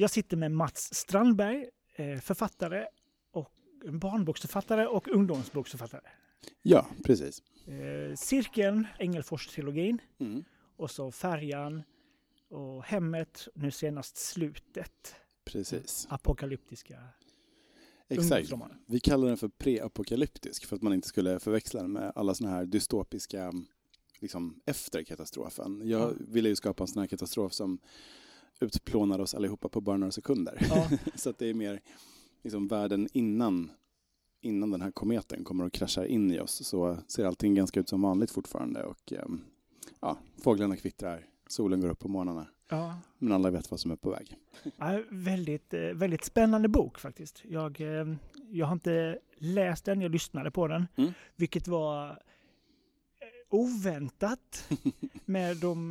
Jag sitter med Mats Strandberg, eh, författare, och barnboksförfattare och ungdomsboksförfattare. Ja, precis. Eh, cirkeln, Ängelfors-trilogin, Mm. och så Färjan och Hemmet, nu senast Slutet. Precis. Apokalyptiska Exakt. Vi kallar den för preapokalyptisk för att man inte skulle förväxla den med alla såna här dystopiska liksom efter katastrofen. Jag Ja. ville ju skapa en sån här katastrof som utplånar oss allihopa på bara några sekunder. Ja, Så att det är mer liksom världen innan, innan den här kometen kommer och kraschar in i oss så ser allting ganska ut som vanligt fortfarande och ehm, ja, fåglarna kvittrar, solen går upp på morgnarna. ja. Men alla vet vad som är på väg. Ja, väldigt, eh, väldigt spännande bok faktiskt. Jag, eh, jag har inte läst den, jag lyssnade på den. Mm. Vilket var oväntat med de,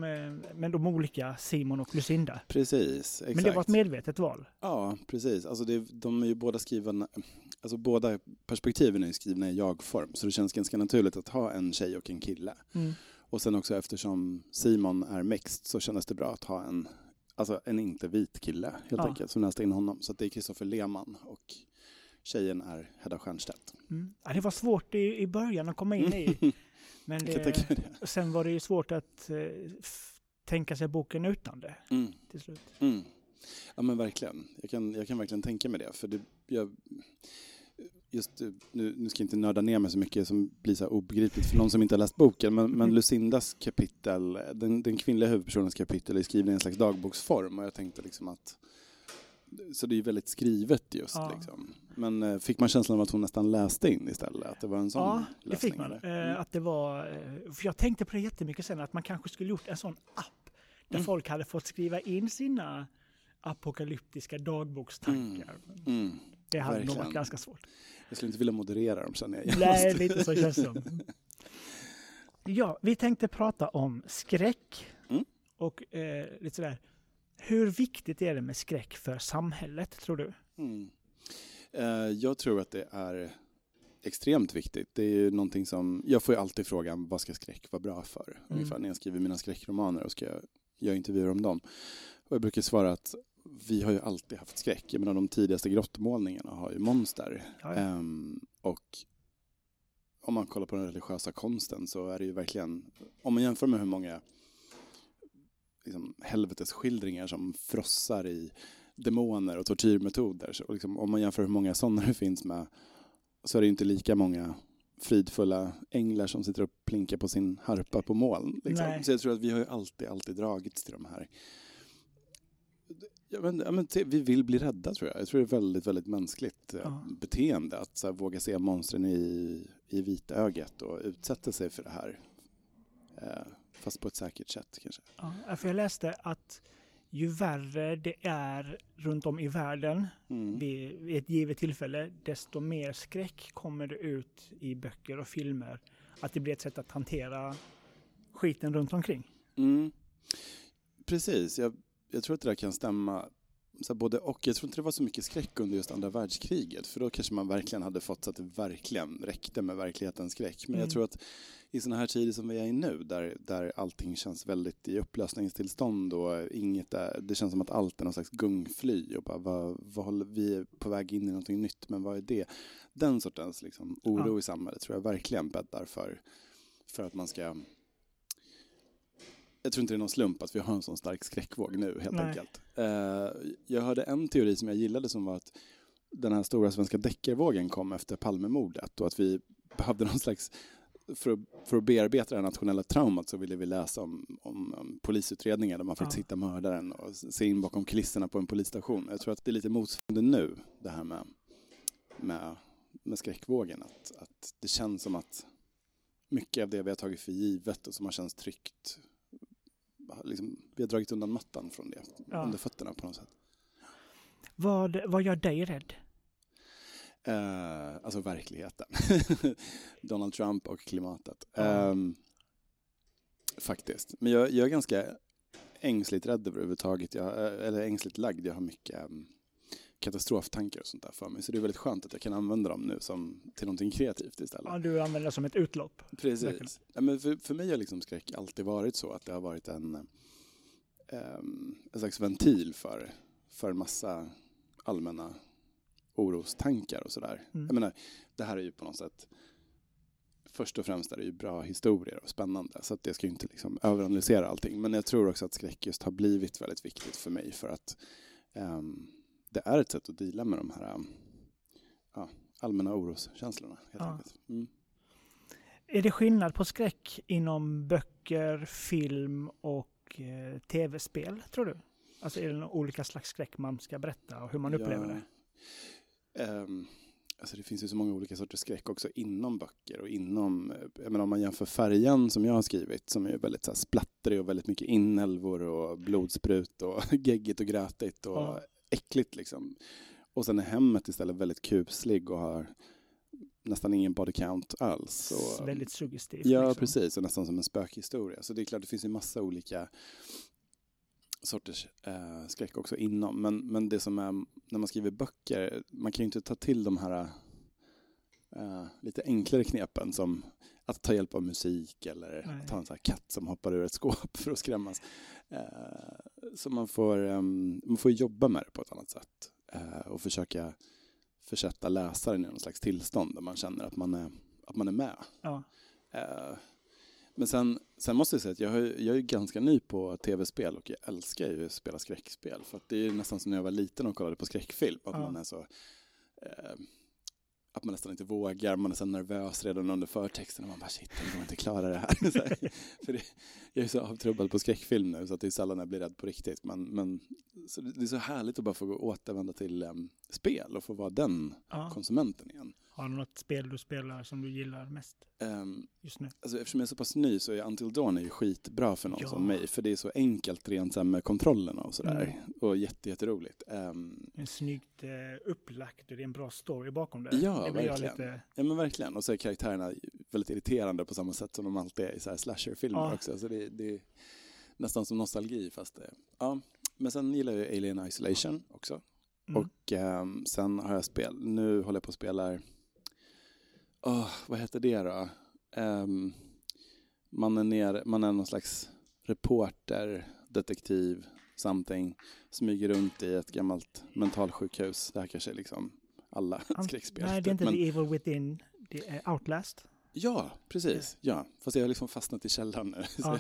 med de olika Simon och Lucinda. Precis, exakt. Men det var ett medvetet val. Ja, precis. Alltså det, de är ju båda skrivna, alltså båda perspektiven är skrivna i jag-form, så det känns ganska naturligt att ha en tjej och en kille. Mm. Och sen också eftersom Simon är mixed så kändes det bra att ha en, alltså en inte vit kille helt Ja. enkelt, som läste in honom. Så det är Kristoffer Lehmann och tjejen är Hedda Stiernstedt. Mm. Ja, det var svårt i, i början att komma in i. Men tänka det, sen var det ju svårt att eh, tänka sig boken utan det Mm. till slut. Mm. Ja men verkligen. Jag kan, jag kan verkligen tänka mig det. För det, jag, just, eh, nu, nu ska jag inte nörda ner mig så mycket som blir så obegripligt för någon som inte har läst boken. Men, men Mm. Lucindas kapitel, den, den kvinnliga huvudpersonens kapitel är skriven i en slags dagboksform. Och jag tänkte liksom att så det är väldigt skrivet just. Ja. Liksom. Men eh, fick man känslan av att hon nästan läste in istället? Att det var en sån Ja, det läsning, fick man. Eh, att det var, eh, för jag tänkte på det jättemycket sen, att man kanske skulle gjort en sån app där Mm. folk hade fått skriva in sina apokalyptiska dagbokstankar. Mm. Det hade nog varit ganska svårt. Jag skulle inte vilja moderera dem känner jag. Nej, lite så känns det som. Ja, vi tänkte prata om skräck. Mm. Och eh, lite sådär, hur viktigt är det med skräck för samhället, tror du? Mm. Eh, jag tror att det är extremt viktigt. Det är ju någonting som, jag får ju alltid frågan vad ska skräck vara bra för? Ungefär när jag skriver mina skräckromaner och ska göra intervjuer om dem. Och jag brukar svara att vi har ju alltid haft skräck. Jag menar de tidigaste grottmålningarna har ju monster. Ja, ja. Ehm, och om man kollar på den religiösa konsten så är det ju verkligen, om man jämför med hur många liksom, helvetesskildringar som frossar i demoner och tortyrmetoder. Så liksom, om man jämför hur många sådana det finns med så är det inte lika många fridfulla änglar som sitter och plinkar på sin harpa på moln. Liksom. Så jag tror att vi har ju alltid, alltid dragits till de här. Ja, men, ja, men, vi vill bli rädda tror jag. Jag tror det är väldigt, väldigt mänskligt eh, Ja. beteende att här, våga se monstren i, i vitögat och utsätta sig för det här. Eh, fast på ett säkert sätt kanske. Ja, för jag läste att ju värre det är runt om i världen Mm. vid, ett givet tillfälle, desto mer skräck kommer det ut i böcker och filmer. Att det blir ett sätt att hantera skiten runt omkring. Mm. Precis, jag, jag tror att det där kan stämma. Så både och. Jag tror inte det var så mycket skräck under just andra världskriget. För då kanske man verkligen hade fått så att det verkligen räckte med verklighetens skräck. Men Mm. jag tror att i sådana här tider som vi är i nu, där, där allting känns väldigt i upplösningstillstånd och inget är, det känns som att allt är någon slags gungfly och bara, vad, vad håller, vi är på väg in i någonting nytt, men vad är det? Den sortens liksom, oro Ja. i samhället tror jag verkligen bäddar för, för att man ska jag tror inte det är någon slump att vi har en sån stark skräckvåg nu helt Nej. enkelt. Eh, jag hörde en teori som jag gillade som var att den här stora svenska deckarvågen kom efter Palmemordet och att vi behövde någon slags för att, för att bearbeta det nationella traumat så ville vi läsa om, om, om polisutredningar där man faktiskt Ja. hittar mördaren och se in bakom kulisserna på en polisstation. Jag tror att det är lite motsvarande nu, det här med, med, med skräckvågen. Att, att det känns som att mycket av det vi har tagit för givet och som har känts tryggt liksom, vi har dragit undan mattan från det Ja. under fötterna på något sätt. Vad, vad gör dig rädd? Eh, alltså verkligheten. Donald Trump och klimatet. Ja. Ehm, faktiskt. Men jag, jag är ganska ängsligt rädd överhuvudtaget. Jag, eh, eller ängsligt lagd. Jag har mycket um, katastroftankar och sånt där för mig. Så det är väldigt skönt att jag kan använda dem nu som, till någonting kreativt istället. Ja, du använder det som ett utlopp. Precis. Ja, men för, för mig har liksom skräck alltid varit så att det har varit en, ehm, en slags ventil för, för en massa allmänna orostankar och sådär. Mm. Jag menar, det här är ju på något sätt först och främst är det ju bra historier och spännande så att jag ska ju inte liksom överanalysera allting. Men jag tror också att skräck just har blivit väldigt viktigt för mig för att um, det är ett sätt att dela med de här um, ja, allmänna oroskänslorna. Helt Ja. Mm. Är det skillnad på skräck inom böcker, film och eh, tv-spel, tror du? Alltså är det några olika slags skräck man ska berätta och hur man upplever det? Ehm, alltså det finns ju så många olika sorters skräck också inom böcker och inom, eh, jag menar om man jämför färjan som jag har skrivit som är väldigt så här splattrig och väldigt mycket inälvor och blodsprut och geggigt och grötigt och Ja. Äckligt liksom. Och sen är hemmet istället väldigt kuslig och har nästan ingen body count alls. Och, Väldigt suggestivt. Ja, liksom. precis. Och nästan som en spökhistoria. Så det är klart, det finns ju massa olika sorters eh, skräck också inom. Men, men det som är, när man skriver böcker, man kan ju inte ta till de här eh, lite enklare knepen som att ta hjälp av musik eller Nej. att ha en sån här katt som hoppar ur ett skåp för att skrämmas. Eh, så man får, ehm, man får jobba med det på ett annat sätt eh, och försöka försätta läsaren i någon slags tillstånd där man känner att man är, att man är med. Ja. Eh, Men sen, sen måste jag säga att jag, har, jag är ganska ny på tv-spel och jag älskar ju att spela skräckspel. För att det är ju nästan som när jag var liten och kollade på skräckfilm. Att Ja. man är så... Eh, att man nästan inte vågar, man är så nervös redan under förtexten och man bara shit, jag kommer inte klara det här. här för det, jag är så avtrubbad på skräckfilm nu så att det är sällan jag blir rädd på riktigt. Men, men så det är så härligt att bara få gå återvända till em, spel och få vara den Ja. konsumenten igen. Har du något spel du spelar som du gillar mest Ehm, just nu? Alltså, eftersom jag är så pass ny så är Until Dawn är ju skitbra för någon Ja. som mig. För det är så enkelt rent så med kontrollerna och sådär. Mm. Och jätte, jätteroligt. Um, En snyggt eh, upplagt och det är en bra story bakom det. Ja, det verkligen. lite... ja men verkligen. Och så är karaktärerna väldigt irriterande på samma sätt som de alltid är i så slasherfilmer Ja. också. Så det, det är nästan som nostalgi fast det, ja. Men sen gillar jag Alien Isolation också. Mm. Och ehm, sen har jag spel, nu håller jag på och spelar, Åh, vad heter det då? Ehm, man, är ner, man är någon slags reporter, detektiv, something, smyger runt i ett gammalt mentalsjukhus. Det här kanske är liksom alla skräckspel. Nej, det är inte Men- The Evil Within. Det är Outlast. Ja, precis. Ja. Fast jag har liksom fastnat i källaren nu. Ja.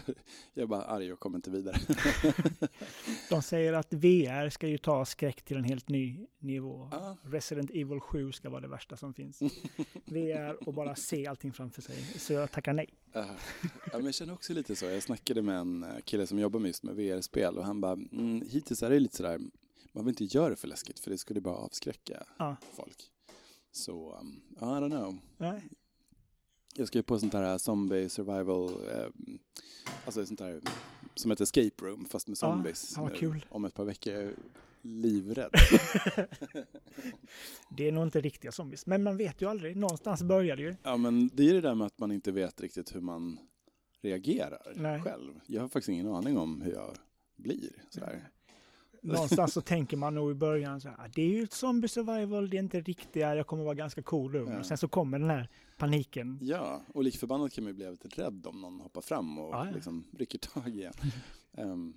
jag, är bara arg och kommer inte vidare. De säger att VR ska ju ta skräck till en helt ny nivå. Ja. Resident Evil 7 ska vara det värsta som finns. VR och bara se allting framför sig. Så jag tackar nej. Ja, men jag känner också lite så. Jag snackade med en eh, kille som jobbar just med VR-spel och han bara, mm, hittills är det lite sådär, man vill inte göra det för läskigt för det skulle bara avskräcka Ja. folk. Så, um, I don't know. Nej. Jag ska ju på sånt här zombie survival, eh, alltså sånt där som ett escape room fast med Ja, zombies. ja, vad nu. Om ett par veckor. Jag är livrädd. Det är nog inte riktiga zombies. Men man vet ju aldrig. Någonstans börjar det ju. Ja, men det är det där med att man inte vet riktigt hur man reagerar Nej. själv. Jag har faktiskt ingen aning om hur jag blir. Sådär. Någonstans så tänker man nog i början så här, "Ah, det är ju ett zombie survival, det är inte riktiga, jag kommer vara ganska cool ung. Ja. Och Sen så kommer den här paniken. Ja, och lik förbannat kan man ju bli lite rädd om någon hoppar fram och Ja, ja. liksom rycker tag i en. Ehm,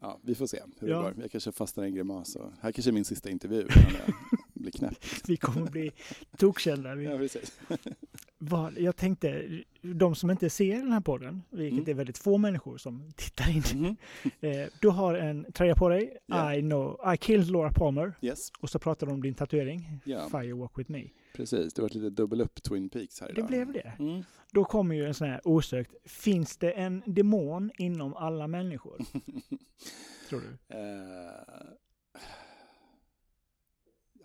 ja, vi får se hur det går. Jag kanske fastnar i en grimas. Och, här kanske är min sista intervju innan jag blir knäpp. Vi kommer bli tokkända. Vi- Ja, precis. Vad, jag tänkte, de som inte ser den här podden, vilket Mm. är väldigt få människor som tittar in. Eh, du har en tröja på dig, Ja. I know, I killed Laura Palmer. Yes, Och så pratar du om din tatuering, ja, Firewalk with me. precis. Det var lite dubbel upp Twin Peaks här Det idag. blev det. Mm. Då kommer ju en sån här osökt, finns det en demon inom alla människor? tror du? Eh,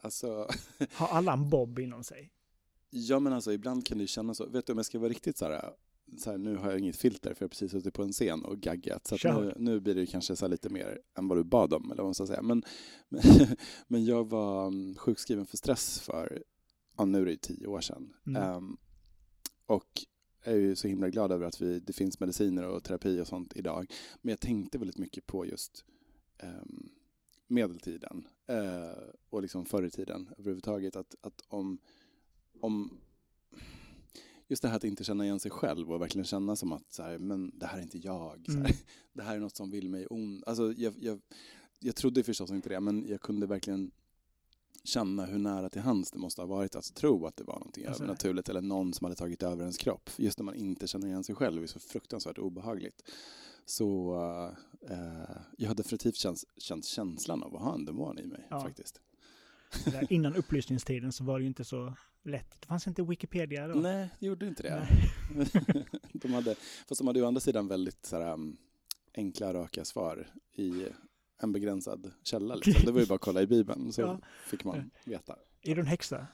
alltså, Har alla en bob inom sig? Ja men alltså ibland kan det kännas så. Vet du om jag ska vara riktigt så här, så här nu har jag inget filter för jag har precis suttit på en scen och gaggat. Så nu, nu blir det kanske så lite mer än vad du bad om eller vad man ska säga. Men, men, men jag var mm, sjukskriven för stress för, ja nu är det ju tio år sedan. Mm. Ehm, och jag är ju så himla glad över att vi, det finns mediciner och terapi och sånt idag. Men jag tänkte väldigt mycket på just ehm, medeltiden eh, och liksom förr i tiden överhuvudtaget. Att, att om, om just det här att inte känna igen sig själv och verkligen känna som att så här, men det här är inte jag. Så här, Mm. Det här är något som vill mig ont. Alltså, jag, jag, jag trodde förstås inte det, men jag kunde verkligen känna hur nära till hands det måste ha varit att tro att det var någonting Alltså- övernaturligt eller någon som hade tagit över ens kropp. Just när man inte känner igen sig själv är så fruktansvärt obehagligt. Så eh, jag har definitivt känt, känt känslan av att ha en demon i mig Ja. faktiskt. Där Innan upplysningstiden så var det ju inte så lätt. Det fanns inte Wikipedia då. Nej, det gjorde inte det. De hade, fast de hade ju å andra sidan väldigt så här, um, enkla, raka svar i en begränsad källa. Liksom. Det var ju bara att kolla i Bibeln så Ja. fick man veta. Är du en häxa?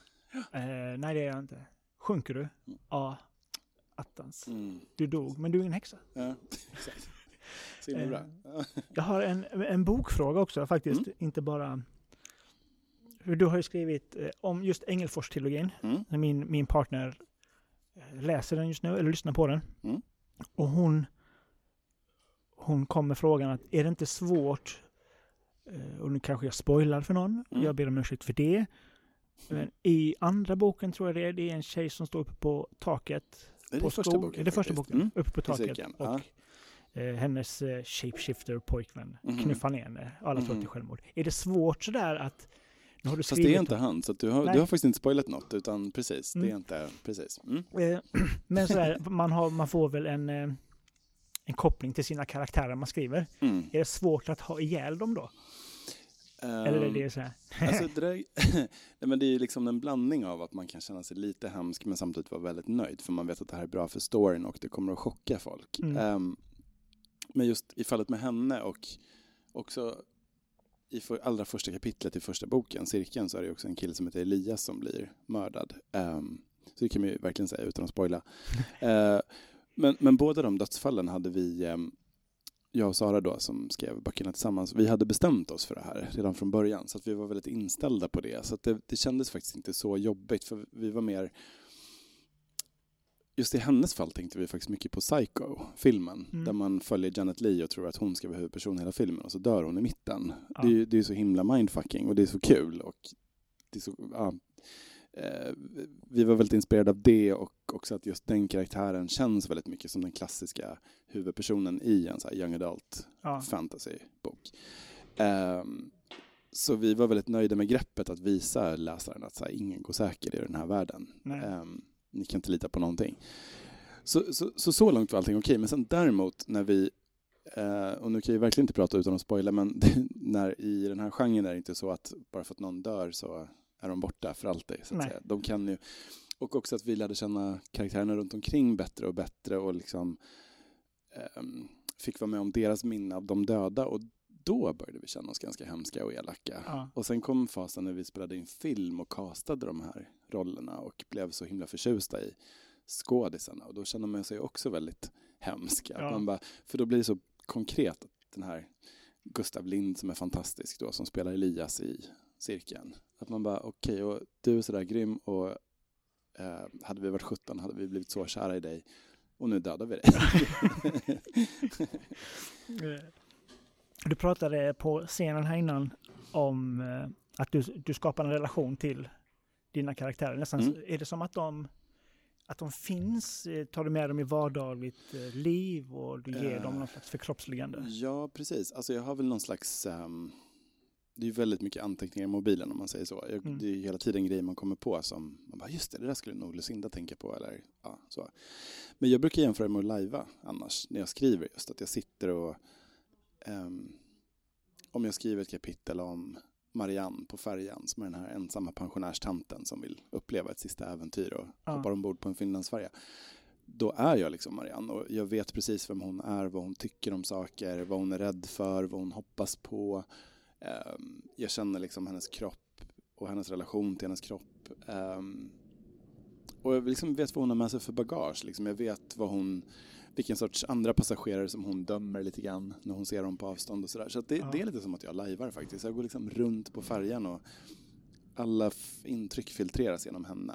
Eh, nej, det är jag inte. Sjunker du? Mm. Ja. Attans. Mm. Du dog, men du är ingen häxa. Ja, exakt. Så himla bra. Ja. Jag har en, en bokfråga också faktiskt. Mm. Inte bara... Du har ju skrivit eh, om just Engelfors-trilogin. Mm. Min, min partner eh, läser den just nu, eller lyssnar på den. Mm. Och hon, hon kom med frågan att är det inte svårt, eh, och nu kanske jag spoilar för någon, Mm. jag ber om ursäkt för det. Men I andra boken tror jag det är, det är en tjej som står uppe på taket. Det är på det första boken. är det första boken? Mm. Uppe på taket. Och eh, hennes shapeshifter-pojkvän Mhm. knuffar ner henne. Alla tror att det är Mhm. självmord. Är det svårt sådär att... Har du Fast det är inte han, så du, har, Nej. du har faktiskt inte spoilat något, utan precis, det är Mm. inte, precis. Mm. Eh, Men sådär, man, har, man får väl en, eh, en koppling till sina karaktärer man skriver. Mm. Är det svårt att ha ihjäl dem då? Eller är Ehm, det så här? Alltså det, där, nej, men det är liksom en blandning av att man kan känna sig lite hemsk men samtidigt vara väldigt nöjd för man vet att det här är bra för storyn och det kommer att chocka folk. Mm. Ehm, men just i fallet med henne och också i för, allra första kapitlet i första boken, Cirkeln, så är det också en kille som heter Elias som blir mördad. Ehm, så det kan man ju verkligen säga utan att spoila. Ehm, men, men båda de dödsfallen hade vi, ehm, jag och Sara då som skrev böckerna tillsammans, vi hade bestämt oss för det här redan från början. Så att vi var väldigt inställda på det. Så det, det kändes faktiskt inte så jobbigt för vi var mer Just i hennes fall tänkte vi faktiskt mycket på Psycho, filmen, Mm. där man följer Janet Leigh och tror att hon ska vara huvudperson i hela filmen och så dör hon i mitten. Ja. Det, är, det är så himla mindfucking och det är så kul. Och det är så, ja, eh, vi var väldigt inspirerade av det och också att just den karaktären känns väldigt mycket som den klassiska huvudpersonen i en så young adult Ja. fantasybok. Ehm, så vi var väldigt nöjda med greppet att visa läsaren att så här, ingen går säker i den här världen. Nej. Ni kan inte lita på någonting. Så så, så, så långt var allting okej, men sen däremot när vi eh, och nu kan jag verkligen inte prata utan att spoila, men när i den här genren är det inte så att bara för att någon dör så är de borta för alltid. Så att Nej. säga. De kan ju, och också att vi lärde känna karaktärerna runt omkring bättre och bättre och liksom ehm, fick vara med om deras minne av de döda och då började vi känna oss ganska hemska och elaka. Ja. Och sen kom fasen när vi spelade in film och castade de här rollerna och blev så himla förtjusta i skådisarna och då känner man sig också väldigt hemsk. Ja. man bara, för då blir det så konkret att den här Gustav Lind som är fantastisk då, som spelar Elias i cirkeln. Att man bara, okej, och du är sådär grym och eh, hade vi varit 17 hade vi blivit så kära i dig och nu dödar vi dig. Du pratade på scenen här innan om eh, att du, du skapar en relation till dina karaktärer. Nästan Mm. är det som att de, att de finns, eh, tar du med dem i vardagligt eh, liv och du ger Eh. dem någon slags förkroppsligande? Ja, precis. Alltså jag har väl någon slags... ehm, det är väldigt mycket anteckningar i mobilen om man säger så. Jag, Mm. Det är hela tiden grejer man kommer på som man bara, just det, det där skulle nog Lucinda tänka på. Eller, ja, så. Men jag brukar jämföra med att lajva annars, när jag skriver just. Att jag sitter och... ehm, om jag skriver ett kapitel om Marianne på färjan, som är den här ensamma pensionärstanten som vill uppleva ett sista äventyr och Ja. hoppar ombord på en Finlandsfärja. Då är jag liksom Marianne och jag vet precis vem hon är, vad hon tycker om saker, vad hon är rädd för, vad hon hoppas på. Ehm, jag känner liksom hennes kropp och hennes relation till hennes kropp. Ehm, och jag liksom vet vad hon har med sig för bagage. Liksom. Jag vet vad hon, vilken sorts andra passagerare som hon dömer lite grann när hon ser dem på avstånd och sådär. Så att det, Ja. det är lite som att jag lajvar faktiskt. Jag går liksom runt på färjan och alla intryck filtreras genom henne.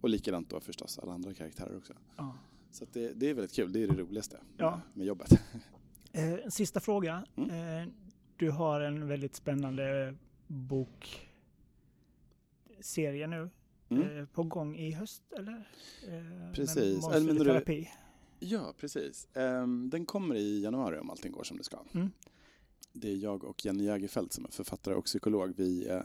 Och likadant då förstås alla andra karaktärer också. Ja. Så det, det är väldigt kul, det är det roligaste Ja. med jobbet. Eh, sista fråga. Mm. Eh, du har en väldigt spännande bokserie nu Mm. eh, på gång i höst, eller? Eh, Precis. med Eller du- terapi. Ja, precis. Ehm, den kommer i januari om allting går som det ska. det är jag och Jenny Jägerfeldt som är författare och psykolog. Vi, eh,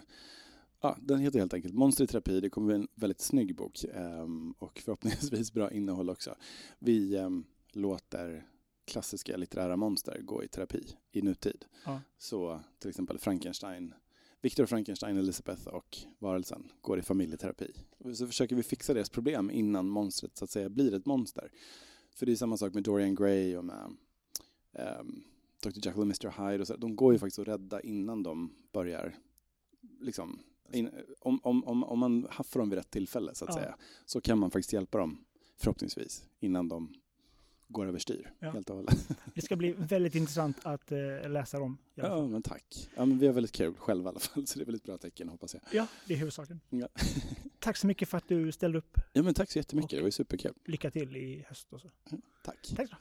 ja, den heter helt enkelt Monster i terapi. Det kommer bli en väldigt snygg bok eh, och förhoppningsvis bra innehåll också. Vi eh, låter klassiska litterära monster gå i terapi i nutid. Ja. Så till exempel Frankenstein, Victor Frankenstein, Elizabeth och varelsen går i familjeterapi. Så försöker vi fixa deras problem innan monstret så att säga blir ett monster. För det är samma sak med Dorian Gray och med um, Dr. Jekyll och Mr. Hyde. Och så. De går ju faktiskt att rädda innan de börjar, liksom, in, om, om, om, om man haffar dem vid rätt tillfälle så att Ja. säga, så kan man faktiskt hjälpa dem förhoppningsvis innan de går överstyr Ja. helt och hållet. Det ska bli väldigt intressant att eh, läsa dem. Ja, men tack. Ja, men vi har väldigt kul själva i alla fall, så det är väldigt bra tecken hoppas jag. ja, det är huvudsaken. Ja. Tack så mycket för att du ställde upp. Ja, men tack så jättemycket, Och- det var superkul. Lycka till i höst och så. Tack. Tack så